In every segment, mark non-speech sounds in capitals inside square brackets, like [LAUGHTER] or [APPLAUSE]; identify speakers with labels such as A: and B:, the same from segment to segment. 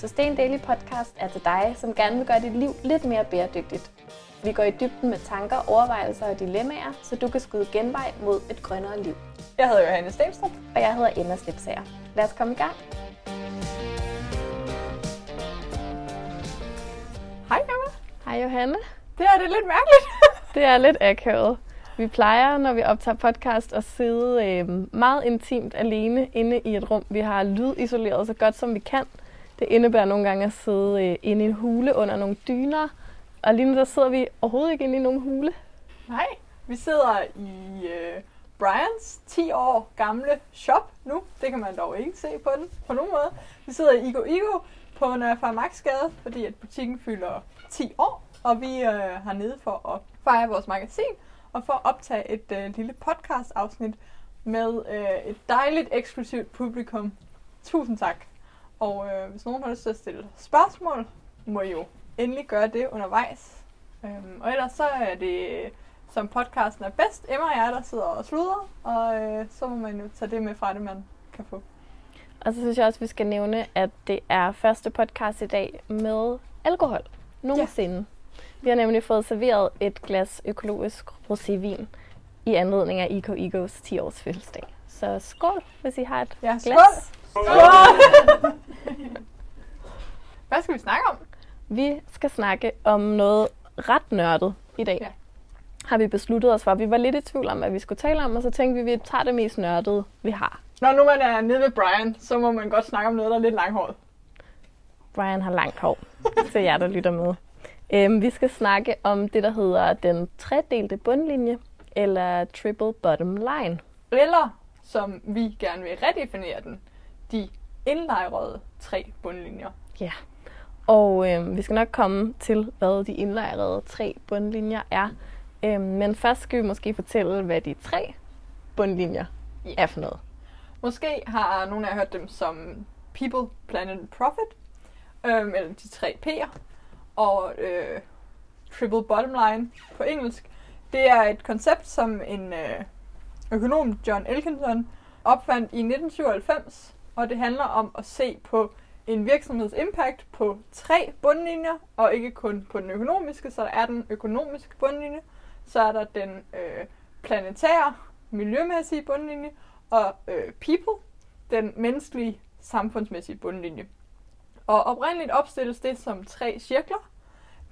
A: Sustain Daily Podcast er til dig, som gerne vil gøre dit liv lidt mere bæredygtigt. Vi går i dybden med tanker, overvejelser og dilemmaer, så du kan skyde genvej mod et grønnere liv.
B: Jeg hedder Johanne Stenstrup.
A: Og jeg hedder Emma Slipsager. Lad os komme i gang.
B: Hej Emma.
A: Hej Johanne.
B: Det er det lidt mærkeligt. [LAUGHS]
A: det er lidt akavet. Vi plejer, når vi optager podcast, at sidde øh, meget intimt alene inde i et rum. Vi har lydisoleret så godt som vi kan. Det indebærer nogle gange at sidde øh, inde i en hule under nogle dyner. Og lige nu der sidder vi overhovedet ikke inde i nogen hule.
B: Nej, vi sidder i øh, Brians 10 år gamle shop nu. Det kan man dog ikke se på den på nogen måde. Vi sidder i Igo Igo på Nørre øh, Maxgade, fordi at butikken fylder 10 år. Og vi øh, har nede for at fejre vores magasin og for at optage et øh, lille podcast-afsnit med øh, et dejligt eksklusivt publikum. Tusind tak. Og øh, hvis nogen har lyst til at stille spørgsmål, må I jo endelig gøre det undervejs. Øhm, og ellers så er det, som podcasten er bedst, Emma og jeg, der sidder og sluder, og øh, så må man jo tage det med fra det, man kan få.
A: Og så synes jeg også, at vi skal nævne, at det er første podcast i dag med alkohol. Nogensinde. Ja. Vi har nemlig fået serveret et glas økologisk rosévin i anledning af Eco Egos 10 års fødselsdag. Så skål, hvis I har et
B: ja,
A: glas.
B: Skål! skål! Hvad skal vi snakke om?
A: Vi skal snakke om noget ret nørdet i dag. Ja. Har vi besluttet os for. Vi var lidt i tvivl om, hvad vi skulle tale om, og så tænkte vi, at vi tager det mest nørdede, vi har.
B: Når nu man er nede ved Brian, så må man godt snakke om noget, der er lidt langhåret.
A: Brian har langt hår, til jer, der lytter med. Øhm, vi skal snakke om det, der hedder den tredelte bundlinje, eller triple bottom line.
B: Eller, som vi gerne vil redefinere den, de indlejrede tre bundlinjer.
A: Ja, og øhm, vi skal nok komme til, hvad de indlejrede tre bundlinjer er. Øhm, men først skal vi måske fortælle, hvad de tre bundlinjer ja. er for noget.
B: Måske har nogle af jer hørt dem som People, Planet, Profit, øhm, eller de tre P'er og øh, triple bottom line på engelsk. Det er et koncept, som en øh, økonom, John Elkinson, opfandt i 1997, og det handler om at se på en virksomheds impact på tre bundlinjer, og ikke kun på den økonomiske, så der er den økonomiske bundlinje, så er der den øh, planetære, miljømæssige bundlinje, og øh, people, den menneskelige, samfundsmæssige bundlinje. Og oprindeligt opstilles det som tre cirkler,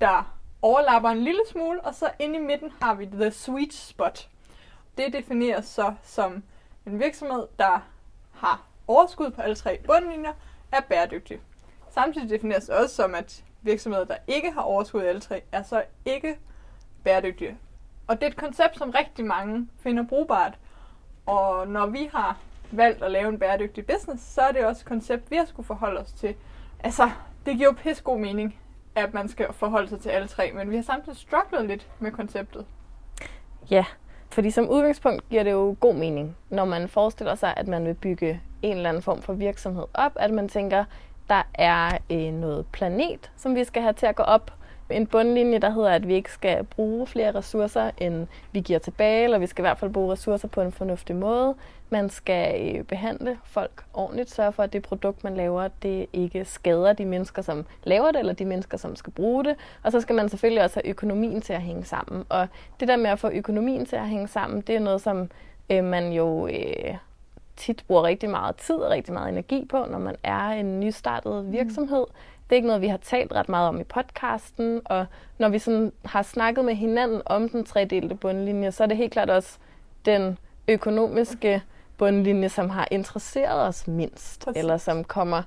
B: der overlapper en lille smule, og så inde i midten har vi the sweet spot. Det defineres så som en virksomhed, der har overskud på alle tre bundlinjer, er bæredygtig. Samtidig defineres det også som, at virksomheder, der ikke har overskud i alle tre, er så ikke bæredygtige. Og det er et koncept, som rigtig mange finder brugbart. Og når vi har valgt at lave en bæredygtig business, så er det også et koncept, vi har skulle forholde os til. Altså, det giver jo pis god mening, at man skal forholde sig til alle tre, men vi har samtidig strugglet lidt med konceptet.
A: Ja, fordi som udgangspunkt giver det jo god mening, når man forestiller sig, at man vil bygge en eller anden form for virksomhed op, at man tænker, der er øh, noget planet, som vi skal have til at gå op, en bundlinje, der hedder, at vi ikke skal bruge flere ressourcer, end vi giver tilbage, eller vi skal i hvert fald bruge ressourcer på en fornuftig måde. Man skal øh, behandle folk ordentligt, sørge for, at det produkt, man laver, det ikke skader de mennesker, som laver det, eller de mennesker, som skal bruge det. Og så skal man selvfølgelig også have økonomien til at hænge sammen. Og det der med at få økonomien til at hænge sammen, det er noget, som øh, man jo øh, tit bruger rigtig meget tid og rigtig meget energi på, når man er en nystartet virksomhed. Mm det er ikke noget, vi har talt ret meget om i podcasten, og når vi sådan har snakket med hinanden om den tredelte bundlinje, så er det helt klart også den økonomiske bundlinje, som har interesseret os mindst, Præcis. eller som kommer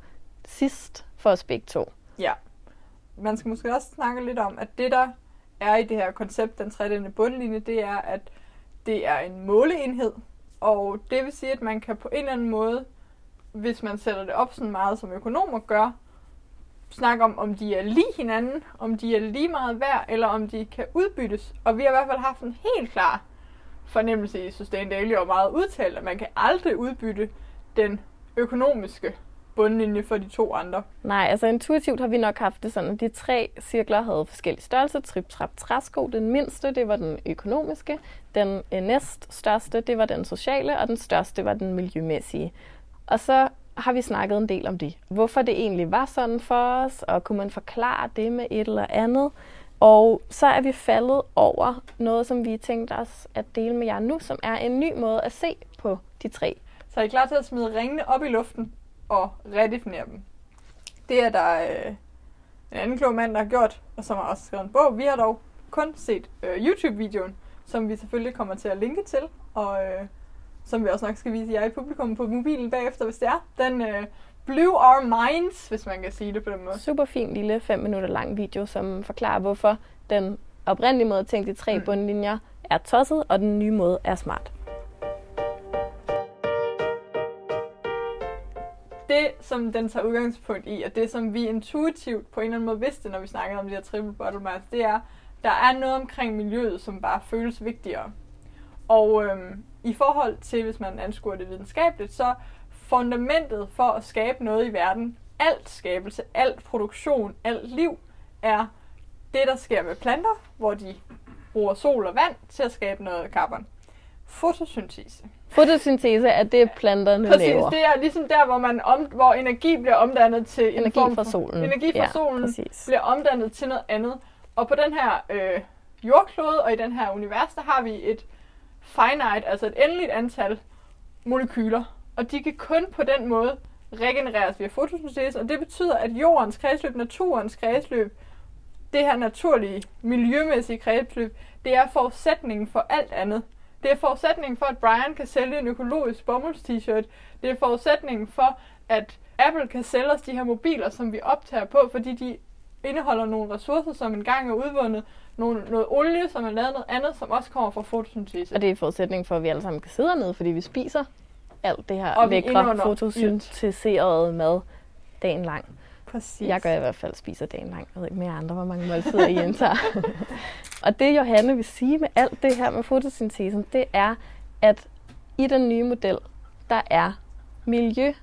A: sidst for os begge to.
B: Ja. Man skal måske også snakke lidt om, at det, der er i det her koncept, den tredelte bundlinje, det er, at det er en måleenhed, og det vil sige, at man kan på en eller anden måde, hvis man sætter det op sådan meget som økonomer gør, snakke om, om de er lige hinanden, om de er lige meget værd, eller om de kan udbyttes. Og vi har i hvert fald haft en helt klar fornemmelse i Sustain Daily, og meget udtalt, at man kan aldrig udbytte den økonomiske bundlinje for de to andre.
A: Nej, altså intuitivt har vi nok haft det sådan, at de tre cirkler havde forskellige størrelser. Trip, trap, træsko. Den mindste, det var den økonomiske. Den øh, næst største, det var den sociale. Og den største var den miljømæssige. Og så har vi snakket en del om det. Hvorfor det egentlig var sådan for os, og kunne man forklare det med et eller andet. Og så er vi faldet over noget, som vi tænkte os at dele med jer nu, som er en ny måde at se på de tre.
B: Så er I klar til at smide ringene op i luften og redefinere dem? Det er der øh, en anden klog mand, der har gjort, og som har også skrevet en bog. Vi har dog kun set øh, YouTube-videoen, som vi selvfølgelig kommer til at linke til, og øh, som vi også nok skal vise jer i publikum på mobilen bagefter, hvis det er. Den øh, blew our minds, hvis man kan sige det på den måde.
A: Super fin lille 5 minutter lang video, som forklarer, hvorfor den oprindelige måde tænke de tre mm. bundlinjer er tosset, og den nye måde er smart.
B: Det, som den tager udgangspunkt i, og det, som vi intuitivt på en eller anden måde vidste, når vi snakkede om de her triple bottle mass, det er, der er noget omkring miljøet, som bare føles vigtigere. Og øhm, i forhold til, hvis man anskuer det videnskabeligt, så fundamentet for at skabe noget i verden, alt skabelse, alt produktion, alt liv, er det, der sker med planter, hvor de bruger sol og vand til at skabe noget carbon. Fotosyntese.
A: Fotosyntese er det, planterne
B: Præcis,
A: laver.
B: det er ligesom der, hvor, man om, hvor energi bliver omdannet til en
A: Energi
B: form
A: fra solen.
B: Energi fra
A: Ja,
B: solen
A: præcis.
B: bliver omdannet til noget andet. Og på den her øh, jordklode og i den her univers, der har vi et finite, altså et endeligt antal molekyler. Og de kan kun på den måde regenereres via fotosyntese, og det betyder, at jordens kredsløb, naturens kredsløb, det her naturlige, miljømæssige kredsløb, det er forudsætningen for alt andet. Det er forudsætningen for, at Brian kan sælge en økologisk bomulds-t-shirt. Det er forudsætningen for, at Apple kan sælge os de her mobiler, som vi optager på, fordi de indeholder nogle ressourcer, som engang er udvundet. Nogle, noget olie, som er lavet noget andet, som også kommer fra fotosyntese.
A: Og det er forudsætning for, at vi alle sammen kan sidde ned, fordi vi spiser alt det her
B: Og
A: lækre fotosynteserede mad dagen lang.
B: Præcis.
A: Jeg gør i hvert fald spiser dagen lang. Jeg ved ikke mere andre, hvor mange måltider I indtager. [LAUGHS] og det Johanne vil sige med alt det her med fotosyntesen, det er, at i den nye model, der er miljø,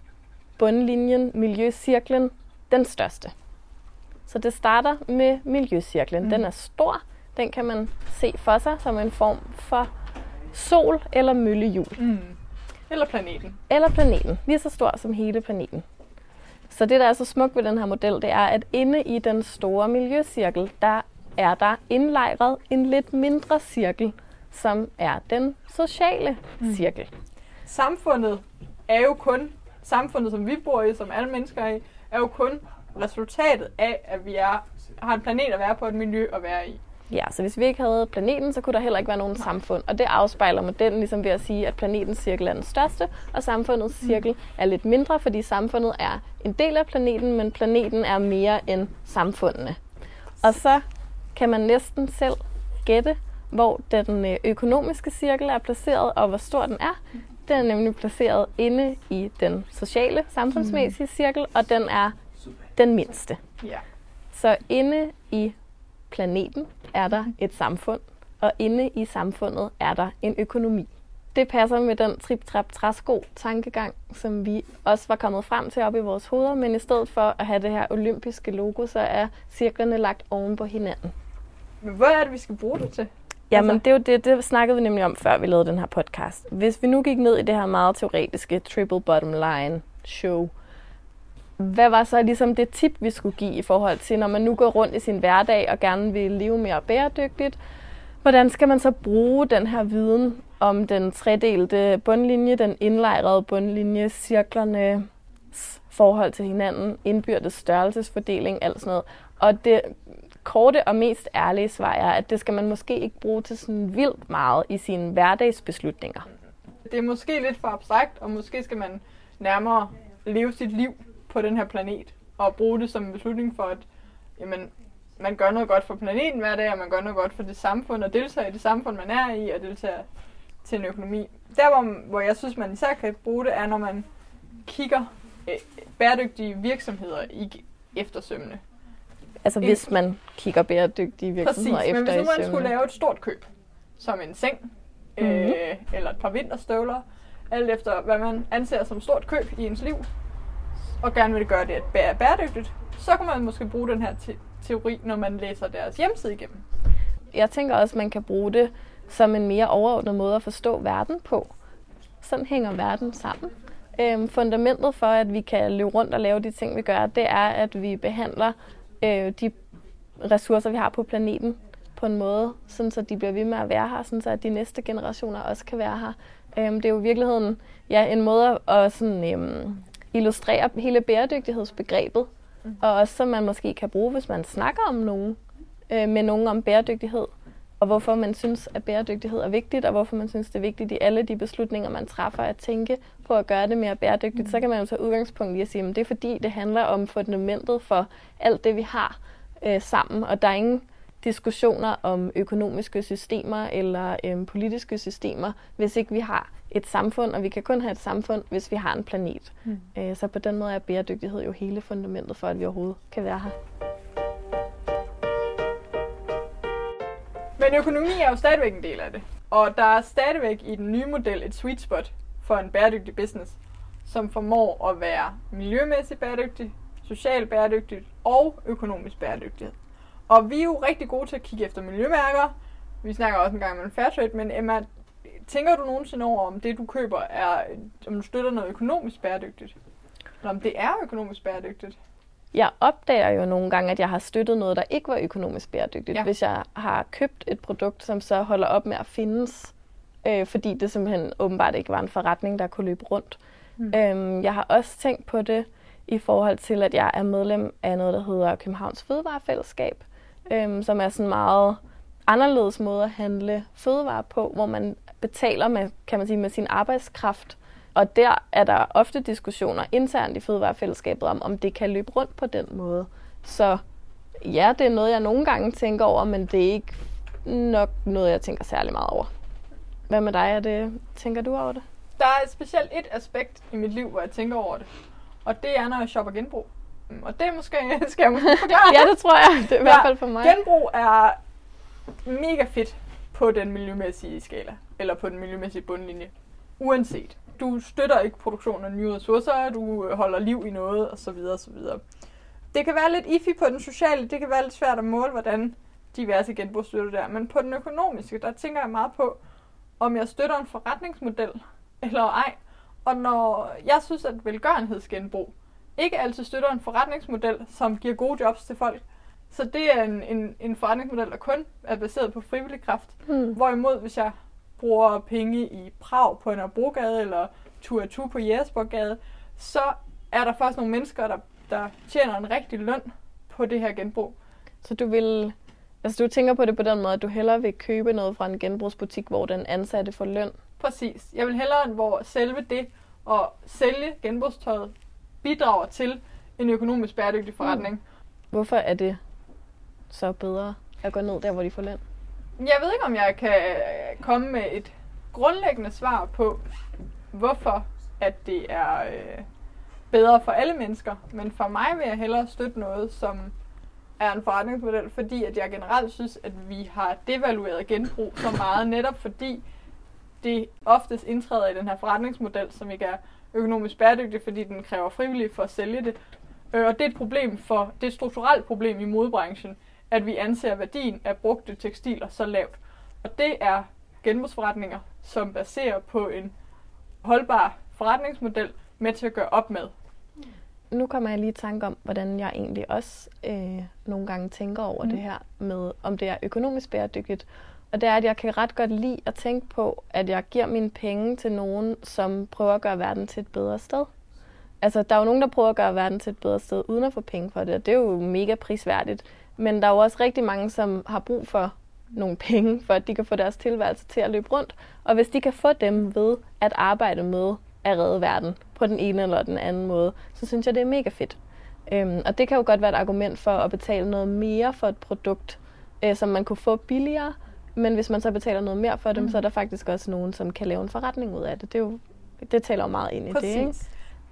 A: bundlinjen, miljøcirklen, den største. Så det starter med miljøcirklen. Mm. Den er stor. Den kan man se for sig som en form for sol eller møllehjul.
B: Mm. Eller planeten.
A: Eller planeten. Lige så stor som hele planeten. Så det, der er så smukt ved den her model, det er, at inde i den store miljøcirkel, der er der indlejret en lidt mindre cirkel, som er den sociale
B: Mm.
A: cirkel.
B: Samfundet er jo kun, samfundet som vi bor i, som alle mennesker er i, er jo kun resultatet af, at vi er, har en planet at være på, et miljø at være i.
A: Ja, så hvis vi ikke havde planeten, så kunne der heller ikke være nogen samfund. Og det afspejler modellen ligesom ved at sige, at planetens cirkel er den største, og samfundets
B: Mm.
A: cirkel er lidt mindre, fordi samfundet er en del af planeten, men planeten er mere end samfundene. Og så kan man næsten selv gætte, hvor den øh, økonomiske cirkel er placeret, og hvor stor den er. Den er nemlig placeret inde i den sociale, samfundsmæssige cirkel, og den er den mindste.
B: Ja.
A: Så inde i planeten er der et samfund, og inde i samfundet er der en økonomi. Det passer med den trip trap træsko tankegang, som vi også var kommet frem til op i vores hoveder, men i stedet for at have det her olympiske logo, så er cirklerne lagt oven på hinanden.
B: Men hvad er det, vi skal bruge det til?
A: Jamen,
B: Altså-
A: det er jo det, det snakkede vi nemlig om, før vi lavede den her podcast. Hvis vi nu gik ned i det her meget teoretiske triple bottom line show, hvad var så ligesom det tip, vi skulle give i forhold til, når man nu går rundt i sin hverdag og gerne vil leve mere bæredygtigt? Hvordan skal man så bruge den her viden om den tredelte bundlinje, den indlejrede bundlinje, cirklerne, forhold til hinanden, indbyrdes størrelsesfordeling, alt sådan noget. Og det korte og mest ærlige svar er, at det skal man måske ikke bruge til sådan vildt meget i sine hverdagsbeslutninger.
B: Det er måske lidt for abstrakt, og måske skal man nærmere leve sit liv på den her planet, og bruge det som en beslutning for, at jamen, man gør noget godt for planeten hver dag, og man gør noget godt for det samfund, og deltager i det samfund, man er i, og deltager til en økonomi. Der, hvor, hvor jeg synes, man især kan bruge det, er, når man kigger øh, bæredygtige virksomheder i eftersømmene.
A: Altså hvis man kigger bæredygtige
B: Præcis,
A: virksomheder
B: men
A: efter
B: hvis nu
A: i
B: man
A: sømmene.
B: skulle lave et stort køb, som en seng,
A: Mhm.
B: øh, eller et par vinterstøvler, alt efter hvad man anser som stort køb i ens liv, og gerne vil gøre det bæredygtigt, så kan man måske bruge den her te- teori, når man læser deres hjemmeside igennem.
A: Jeg tænker også, at man kan bruge det som en mere overordnet måde at forstå verden på. Sådan hænger verden sammen. Øhm, fundamentet for, at vi kan løbe rundt og lave de ting, vi gør, det er, at vi behandler øh, de ressourcer, vi har på planeten på en måde, sådan så de bliver ved med at være her, sådan så at de næste generationer også kan være her. Øhm, det er jo i virkeligheden ja, en måde at sådan, øhm, illustrere hele bæredygtighedsbegrebet, mm. og også som man måske kan bruge, hvis man snakker om nogen, øh, med nogen om bæredygtighed, og hvorfor man synes, at bæredygtighed er vigtigt, og hvorfor man synes, det er vigtigt i alle de beslutninger, man træffer, at tænke på at gøre det mere bæredygtigt, mm. så kan man jo tage udgangspunkt i at sige, at det er fordi, det handler om fundamentet for alt det, vi har øh, sammen, og der er ingen diskussioner om økonomiske systemer eller øh, politiske systemer, hvis ikke vi har et samfund, og vi kan kun have et samfund, hvis vi har en planet. Mm. Øh, så på den måde er bæredygtighed jo hele fundamentet for, at vi overhovedet kan være her.
B: Men økonomi er jo stadigvæk en del af det. Og der er stadigvæk i den nye model et sweet spot for en bæredygtig business, som formår at være miljømæssigt bæredygtig, socialt bæredygtig og økonomisk bæredygtighed. Og vi er jo rigtig gode til at kigge efter miljømærker. Vi snakker også en gang om Fairtrade, men Emma, tænker du nogensinde over, om det du køber er, om du støtter noget økonomisk bæredygtigt? Eller om det er økonomisk bæredygtigt?
A: Jeg opdager jo nogle gange, at jeg har støttet noget, der ikke var økonomisk bæredygtigt. Ja. Hvis jeg har købt et produkt, som så holder op med at findes, øh, fordi det simpelthen åbenbart ikke var en forretning, der kunne løbe rundt. Mm. Øhm, jeg har også tænkt på det i forhold til, at jeg er medlem af noget, der hedder Københavns Fødevarefællesskab, øhm, som er sådan meget anderledes måde at handle fødevarer på, hvor man betaler med, kan man sige, med sin arbejdskraft. Og der er der ofte diskussioner internt i fødevarefællesskabet om, om det kan løbe rundt på den måde. Så ja, det er noget, jeg nogle gange tænker over, men det er ikke nok noget, jeg tænker særlig meget over. Hvad med dig? Er det, tænker du over det?
B: Der er specielt et aspekt i mit liv, hvor jeg tænker over det. Og det er, når jeg shopper genbrug. Og det måske, [LAUGHS] skal jeg måske forklare.
A: ja, det tror jeg. Det er i ja, hvert fald for mig.
B: Genbrug er mega fedt på den miljømæssige skala. Eller på den miljømæssige bundlinje. Uanset. Du støtter ikke produktionen af nye ressourcer, du holder liv i noget, osv. osv. Det kan være lidt iffy på den sociale, det kan være lidt svært at måle, hvordan diverse genbrug støtter der. Men på den økonomiske, der tænker jeg meget på, om jeg støtter en forretningsmodel, eller ej. Og når jeg synes, at velgørenhedsgenbrug ikke altid støtter en forretningsmodel, som giver gode jobs til folk, så det er en, en, en forretningsmodel, der kun er baseret på frivillig kraft. Hmm. Hvorimod, hvis jeg bruger penge i Prag på en Abrogade, eller tur tur på Jægersborggade, så er der faktisk nogle mennesker, der, der tjener en rigtig løn på det her genbrug.
A: Så du vil, altså du tænker på det på den måde, at du hellere vil købe noget fra en genbrugsbutik, hvor den ansatte får løn?
B: Præcis. Jeg vil hellere, hvor selve det at sælge genbrugstøjet bidrager til en økonomisk bæredygtig forretning. Mm.
A: Hvorfor er det så bedre at gå ned der, hvor de får løn?
B: Jeg ved ikke, om jeg kan øh, komme med et grundlæggende svar på, hvorfor at det er øh, bedre for alle mennesker. Men for mig vil jeg hellere støtte noget, som er en forretningsmodel, fordi at jeg generelt synes, at vi har devalueret genbrug så meget, netop fordi det oftest indtræder i den her forretningsmodel, som ikke er økonomisk bæredygtig, fordi den kræver frivilligt for at sælge det. Øh, og det er et problem for, det er et strukturelt problem i modebranchen, at vi anser værdien af brugte tekstiler så lavt. Og det er genbrugsforretninger, som baserer på en holdbar forretningsmodel med til at gøre op med.
A: Nu kommer jeg lige i tanke om, hvordan jeg egentlig også øh, nogle gange tænker over mm. det her med, om det er økonomisk bæredygtigt. Og det er, at jeg kan ret godt lide at tænke på, at jeg giver mine penge til nogen, som prøver at gøre verden til et bedre sted. Altså, der er jo nogen, der prøver at gøre verden til et bedre sted, uden at få penge for det, og det er jo mega prisværdigt. Men der er jo også rigtig mange, som har brug for nogle penge, for at de kan få deres tilværelse til at løbe rundt. Og hvis de kan få dem ved at arbejde med at redde verden på den ene eller den anden måde, så synes jeg, det er mega fedt. Øhm, og det kan jo godt være et argument for at betale noget mere for et produkt, øh, som man kunne få billigere. Men hvis man så betaler noget mere for dem, mm. så er der faktisk også nogen, som kan lave en forretning ud af det. Det, er jo, det taler jo meget ind i Præcis. det.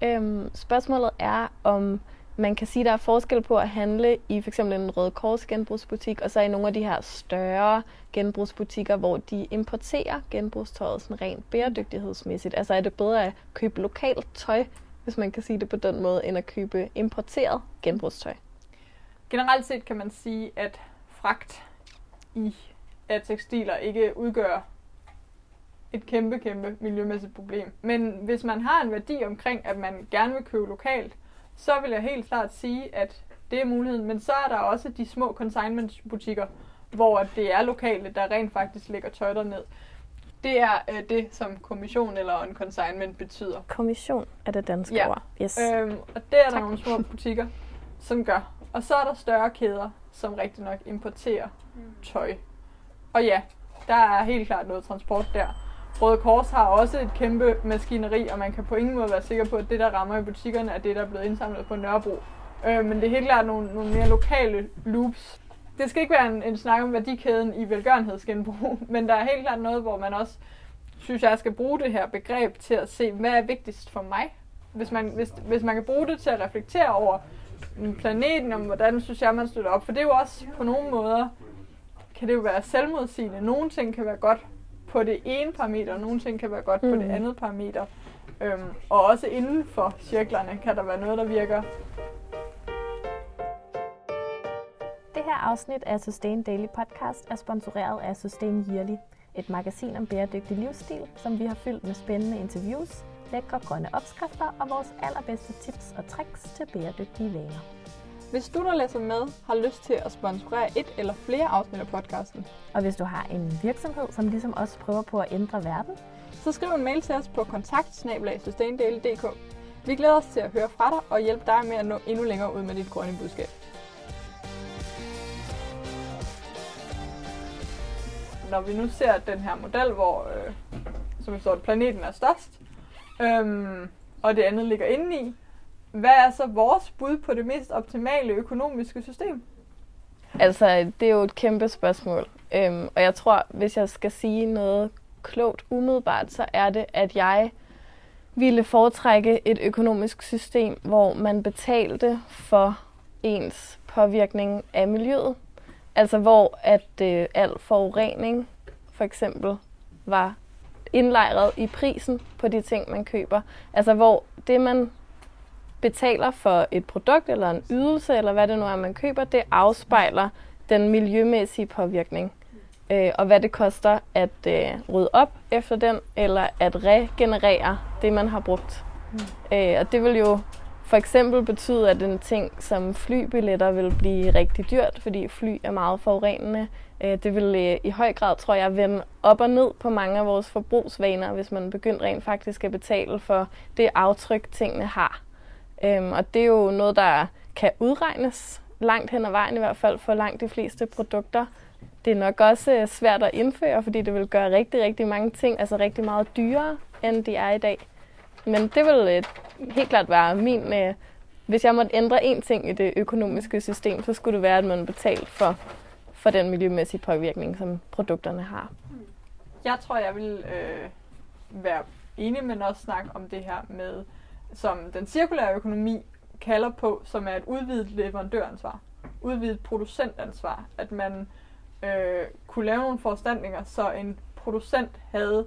A: Ikke? Øhm, spørgsmålet er, om man kan sige, at der er forskel på at handle i f.eks. en Røde Kors genbrugsbutik, og så i nogle af de her større genbrugsbutikker, hvor de importerer genbrugstøjet sådan rent bæredygtighedsmæssigt. Altså er det bedre at købe lokalt tøj, hvis man kan sige det på den måde, end at købe importeret genbrugstøj?
B: Generelt set kan man sige, at fragt i af tekstiler ikke udgør et kæmpe, kæmpe miljømæssigt problem. Men hvis man har en værdi omkring, at man gerne vil købe lokalt, så vil jeg helt klart sige, at det er muligheden. Men så er der også de små consignment-butikker, hvor det er lokale, der rent faktisk lægger tøj ned. Det er øh, det, som kommission eller en consignment betyder.
A: Kommission er det danske
B: Ja.
A: ord. Yes.
B: Øhm, og det er der
A: Tak.
B: nogle små butikker, som gør. Og så er der større kæder, som rigtig nok importerer tøj. Og ja, der er helt klart noget transport der. Røde Kors har også et kæmpe maskineri, og man kan på ingen måde være sikker på, at det, der rammer i butikkerne, er det, der er blevet indsamlet på Nørrebro. Øh, men det er helt klart nogle, nogle mere lokale loops. Det skal ikke være en, en snak om værdikæden i velgørenhedsgenbrug, [LAUGHS] men der er helt klart noget, hvor man også, synes jeg, skal bruge det her begreb til at se, hvad er vigtigst for mig? Hvis man, hvis, hvis man kan bruge det til at reflektere over planeten, om hvordan synes jeg, man støtter op. For det er jo også på nogle måder, kan det jo være selvmodsigende. Nogle ting kan være godt på det ene parameter, og nogle ting kan være godt mm. på det
A: Mhm.
B: andet parameter. Øhm, og også inden for cirklerne kan der være noget, der virker
A: Det her afsnit af Sustain Daily Podcast er sponsoreret af Sustain Yearly, et magasin om bæredygtig livsstil, som vi har fyldt med spændende interviews, lækre grønne opskrifter og vores allerbedste tips og tricks til bæredygtige vaner.
B: Hvis du, der læser med, har lyst til at sponsorere et eller flere afsnit af podcasten,
A: Og hvis du har en virksomhed, som ligesom os prøver på at ændre verden,
B: så skriv en mail til os på kontakt Vi glæder os til at høre fra dig og hjælpe dig med at nå endnu længere ud med dit grønne budskab. Når vi nu ser den her model, hvor øh, som vi står, planeten er størst, øhm, og det andet ligger indeni, hvad er så vores bud på det mest optimale økonomiske system?
A: Altså, det er jo et kæmpe spørgsmål. Øhm, og jeg tror, hvis jeg skal sige noget klogt umiddelbart, så er det, at jeg ville foretrække et økonomisk system, hvor man betalte for ens påvirkning af miljøet. Altså hvor at øh, al forurening for eksempel var indlejret i prisen på de ting, man køber. Altså hvor det, man betaler for et produkt eller en ydelse, eller hvad det nu er, man køber, det afspejler den miljømæssige påvirkning. Øh, og hvad det koster at øh, rydde op efter den, eller at regenerere det, man har brugt. Mm. Øh, og det vil jo for eksempel betyde, at en ting som flybilletter vil blive rigtig dyrt, fordi fly er meget forurenende. Øh, det vil øh, i høj grad, tror jeg, vende op og ned på mange af vores forbrugsvaner, hvis man begynder rent faktisk at betale for det aftryk, tingene har. Øhm, og det er jo noget, der kan udregnes langt hen ad vejen, i hvert fald for langt de fleste produkter. Det er nok også øh, svært at indføre, fordi det vil gøre rigtig, rigtig mange ting, altså rigtig meget dyrere, end de er i dag. Men det vil øh, helt klart være min... Øh, hvis jeg måtte ændre én ting i det økonomiske system, så skulle det være, at man betalte for, for den miljømæssige påvirkning, som produkterne har.
B: Jeg tror, jeg vil øh, være enig, men også snakke om det her med, som den cirkulære økonomi kalder på, som er et udvidet leverandøransvar, udvidet producentansvar. At man øh, kunne lave nogle foranstaltninger, så en producent havde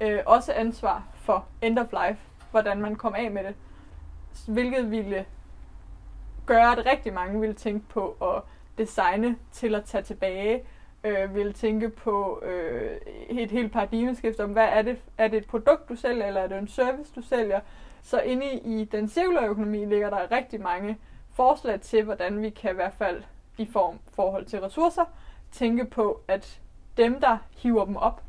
B: øh, også ansvar for end of life, hvordan man kom af med det. Hvilket ville gøre, at rigtig mange ville tænke på at designe til at tage tilbage, øh, ville tænke på øh, et helt paradigmeskift om, hvad er det? Er det et produkt, du sælger, eller er det en service, du sælger? Så inde i den cirkulære økonomi ligger der rigtig mange forslag til, hvordan vi kan i hvert fald i form forhold til ressourcer tænke på, at dem, der hiver dem op,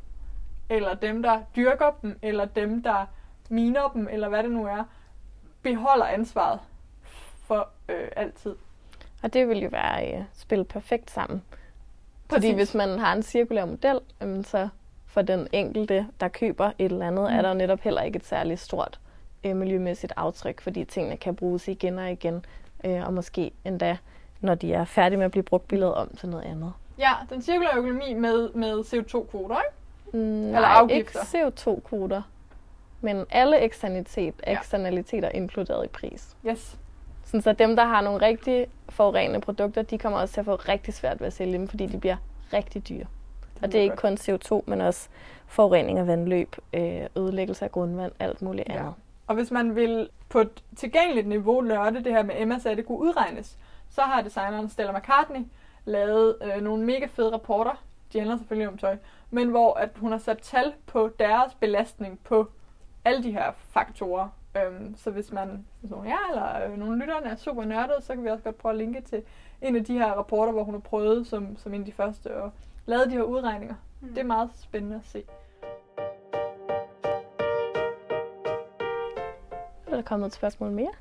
B: eller dem, der dyrker dem, eller dem, der miner dem, eller hvad det nu er, beholder ansvaret for øh, altid.
A: Og det vil jo være øh, spille perfekt sammen. Fordi
B: Præcis.
A: hvis man har en cirkulær model, så for den enkelte, der køber et eller andet, mm. er der jo netop heller ikke et særligt stort øh, miljømæssigt aftryk, fordi tingene kan bruges igen og igen, øh, og måske endda, når de er færdige med at blive brugt, billedet om til noget andet.
B: Ja, den cirkulære økonomi med, med CO2-kvoter, ikke?
A: Mm,
B: Eller
A: nej,
B: afgifter.
A: ikke CO2-kvoter, men alle eksternalitet,
B: Ja.
A: eksternaliteter er inkluderet i pris.
B: Yes.
A: Sådan så dem, der har nogle rigtig forurenende produkter, de kommer også til at få rigtig svært ved at sælge dem, fordi de bliver rigtig dyre. Og det er ikke kun CO2, men også forurening af vandløb, øh, ødelæggelse af grundvand, alt muligt
B: Ja. Og hvis man vil på et tilgængeligt niveau nørde det her med MSA, det kunne udregnes, så har designeren Stella McCartney lavet øh, nogle mega fede rapporter, de handler selvfølgelig om tøj, men hvor at hun har sat tal på deres belastning på alle de her faktorer. Øhm, så hvis man, hvis nogen ja, eller øh, nogle lytterne er super nørdede, så kan vi også godt prøve at linke til en af de her rapporter, hvor hun har prøvet som, som en af de første og lavet de her udregninger. Mm. Det er meget spændende at se.
A: Der kommet et spørgsmål mere?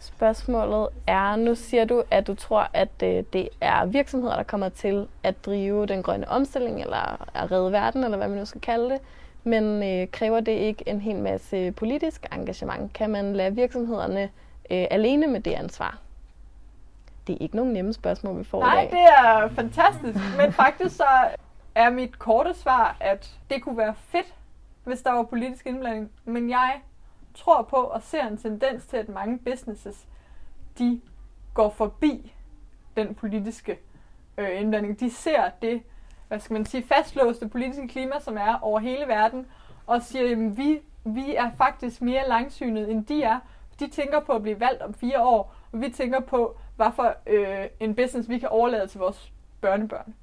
A: Spørgsmålet er, nu siger du, at du tror, at øh, det er virksomheder, der kommer til at drive den grønne omstilling, eller at redde verden, eller hvad man nu skal kalde det. Men øh, kræver det ikke en hel masse politisk engagement? Kan man lade virksomhederne øh, alene med det ansvar? Det er ikke nogen nemme spørgsmål, vi får
B: Nej,
A: i dag.
B: det er fantastisk. Men faktisk så er mit korte svar, at det kunne være fedt, hvis der var politisk indblanding. Men jeg tror på og ser en tendens til, at mange businesses, de går forbi den politiske øh, indblanding. De ser det, hvad skal man sige, fastlåste politiske klima, som er over hele verden, og siger, at vi, vi er faktisk mere langsynet, end de er. De tænker på at blive valgt om fire år, og vi tænker på, hvad for øh, en business vi kan overlade til vores børnebørn.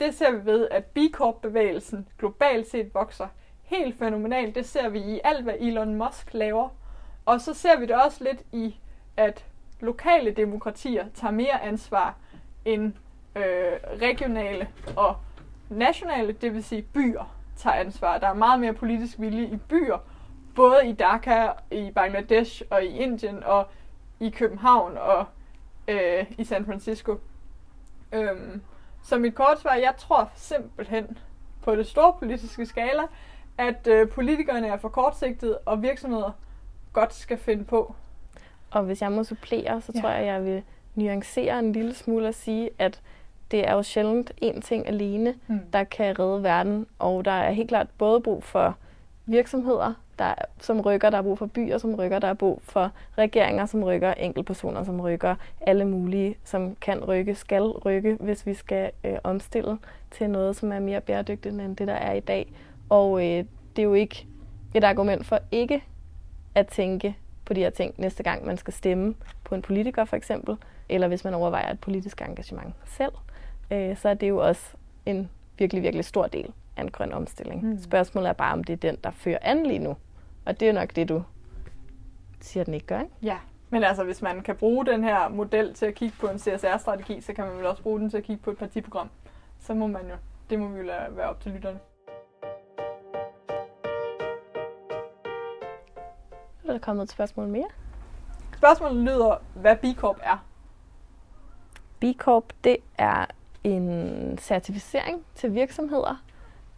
B: Det ser vi ved, at B Corp-bevægelsen globalt set vokser helt fænomenalt. Det ser vi i alt, hvad Elon Musk laver. Og så ser vi det også lidt i, at lokale demokratier tager mere ansvar end øh, regionale og nationale, det vil sige byer, tager ansvar. Der er meget mere politisk vilje i byer, både i Dhaka, i Bangladesh og i Indien og i København og øh, i San Francisco. Øhm, så mit kort svar, jeg tror simpelthen på det store politiske skala, at øh, politikerne er for kortsigtede, og virksomheder godt skal finde på.
A: Og hvis jeg må supplere, så
B: Ja.
A: tror jeg, jeg vil nuancere en lille smule og sige, at det er jo sjældent én ting alene,
B: Mm.
A: der kan redde verden. Og der er helt klart både brug for virksomheder, der, som rykker, der er brug for byer, som rykker, der er brug for regeringer, som rykker, enkeltpersoner, som rykker, alle mulige, som kan rykke, skal rykke, hvis vi skal øh, omstille til noget, som er mere bæredygtigt end det, der er i dag. Og øh, det er jo ikke et argument for ikke at tænke på de her ting næste gang, man skal stemme på en politiker for eksempel, eller hvis man overvejer et politisk engagement selv, øh, så er det jo også en virkelig, virkelig stor del af en grøn omstilling.
B: Mm.
A: Spørgsmålet er bare, om det er den, der fører an lige nu. Og det er nok det, du siger, den ikke gør, ikke?
B: Ja, men altså hvis man kan bruge den her model til at kigge på en CSR-strategi, så kan man vel også bruge den til at kigge på et partiprogram. Så må man jo, det må vi jo lade være op til lytterne.
A: Er der kommet et spørgsmål mere?
B: Spørgsmålet lyder, hvad B Corp er.
A: B Corp, det er en certificering til virksomheder,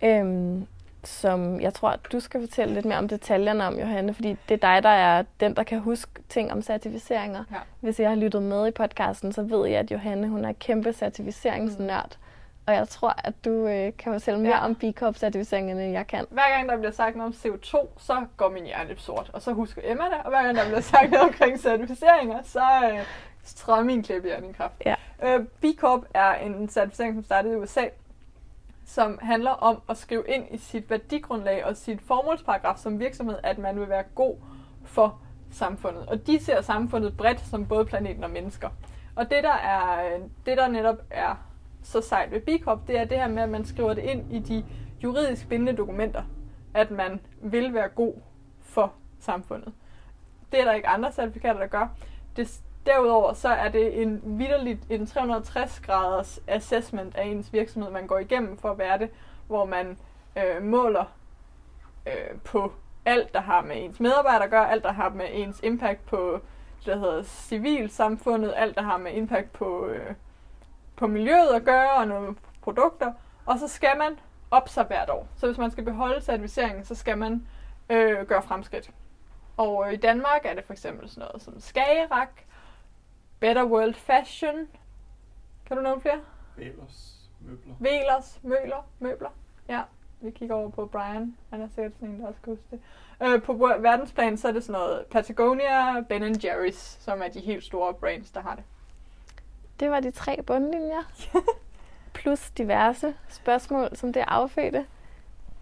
A: øhm, som jeg tror, du skal fortælle lidt mere om detaljerne om, Johanne, fordi det er dig, der er den, der kan huske ting om certificeringer.
B: Ja.
A: Hvis jeg har lyttet med i podcasten, så ved jeg, at Johanne hun er kæmpe certificeringsnørd. Og jeg tror, at du øh, kan fortælle mere
B: Ja.
A: om B Corp-certificeringerne, end jeg kan.
B: Hver gang der bliver sagt noget om CO2, så går min hjerne sort, og så husker Emma det. Og hver gang der bliver sagt noget omkring certificeringer, så øh, træder min klæbehjerne i kraft.
A: Ja.
B: Øh, B Corp er en certificering, som startede i USA, som handler om at skrive ind i sit værdigrundlag og sit formålsparagraf som virksomhed, at man vil være god for samfundet. Og de ser samfundet bredt som både planeten og mennesker. Og det der, er, det, der netop er så sejt ved B Corp, det er det her med, at man skriver det ind i de juridisk bindende dokumenter, at man vil være god for samfundet. Det er der ikke andre certifikater, der gør. Det, derudover så er det en vidderligt en 360 graders assessment af ens virksomhed, man går igennem for at være det, hvor man øh, måler øh, på alt, der har med ens medarbejdere at gøre, alt, der har med ens impact på det, der hedder civilsamfundet, alt, der har med impact på, øh, på miljøet at gøre, og nogle produkter. Og så skal man op sig hvert år. Så hvis man skal beholde certificeringen, så skal man øh, gøre fremskridt. Og øh, i Danmark er det for eksempel sådan noget som Skagerak, Better World Fashion. Kan du nævne flere?
C: Valers møbler.
B: Velers, Møller, Møbler. Ja, vi kigger over på Brian. Han er sikkert sådan en, der også kan huske det. Øh, på verdensplan, så er det sådan noget Patagonia, Ben Jerry's, som er de helt store brands, der har det.
A: Det var de tre bundlinjer. [LAUGHS] Plus diverse spørgsmål, som det er affødte.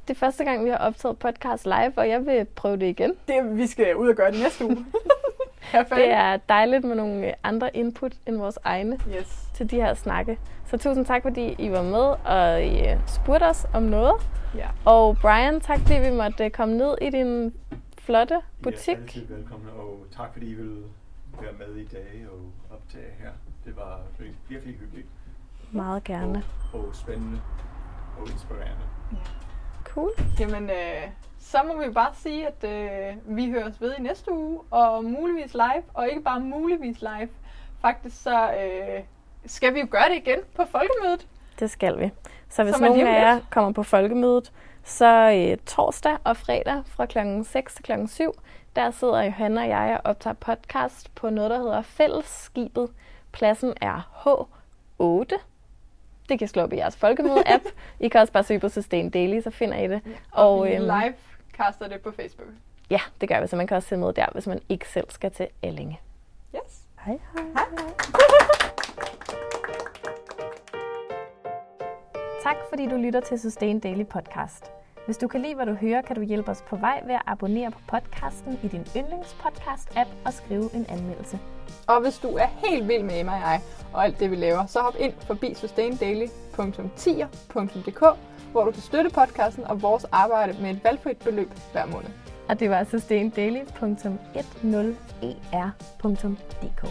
A: Det er første gang, vi har optaget podcast live, og jeg vil prøve det igen.
B: Det, vi skal ud og gøre det næste uge. [LAUGHS]
A: Det er dejligt med nogle andre input end vores egne
B: Yes.
A: til de her snakke. Så tusind tak, fordi I var med og I øh, spurgte os om noget.
B: Ja.
A: Og Brian, tak fordi vi måtte øh, komme ned i din flotte butik.
C: Er altid velkomne, og tak fordi I ville være med i dag og optage her. Det var virkelig, virkelig hyggeligt
A: Meget gerne.
C: og, og spændende og inspirerende.
A: Cool.
B: Jamen, øh, så må vi bare sige, at øh, vi høres ved i næste uge, og muligvis live, og ikke bare muligvis live. Faktisk så øh, skal vi jo gøre det igen på folkemødet.
A: Det skal vi. Så hvis
B: er
A: nogen af jer kommer på folkemødet, så øh, torsdag og fredag fra klokken 6 til klokken 7, der sidder Johanna og jeg og optager podcast på noget, der hedder Fællesskibet. Pladsen er H8. Det kan slå op i jeres folkemøde-app. I kan også bare søge på Sustain Daily, så finder I det.
B: Og, og vi
A: øhm,
B: live caster det på Facebook.
A: Ja, det gør vi, så man kan også se med der, hvis man ikke selv skal til Ellinge.
B: Yes.
A: Hej hej.
B: Hej.
A: Tak fordi du lytter til Sustain Daily Podcast. Hvis du kan lide, hvad du hører, kan du hjælpe os på vej ved at abonnere på podcasten i din yndlingspodcast-app og skrive en anmeldelse.
B: Og hvis du er helt vild med Emma og jeg og alt det, vi laver, så hop ind forbi sustaindaily.tier.dk, hvor du kan støtte podcasten og vores arbejde med et valgfrit beløb hver måned.
A: Og det var sustaindaily.10er.dk.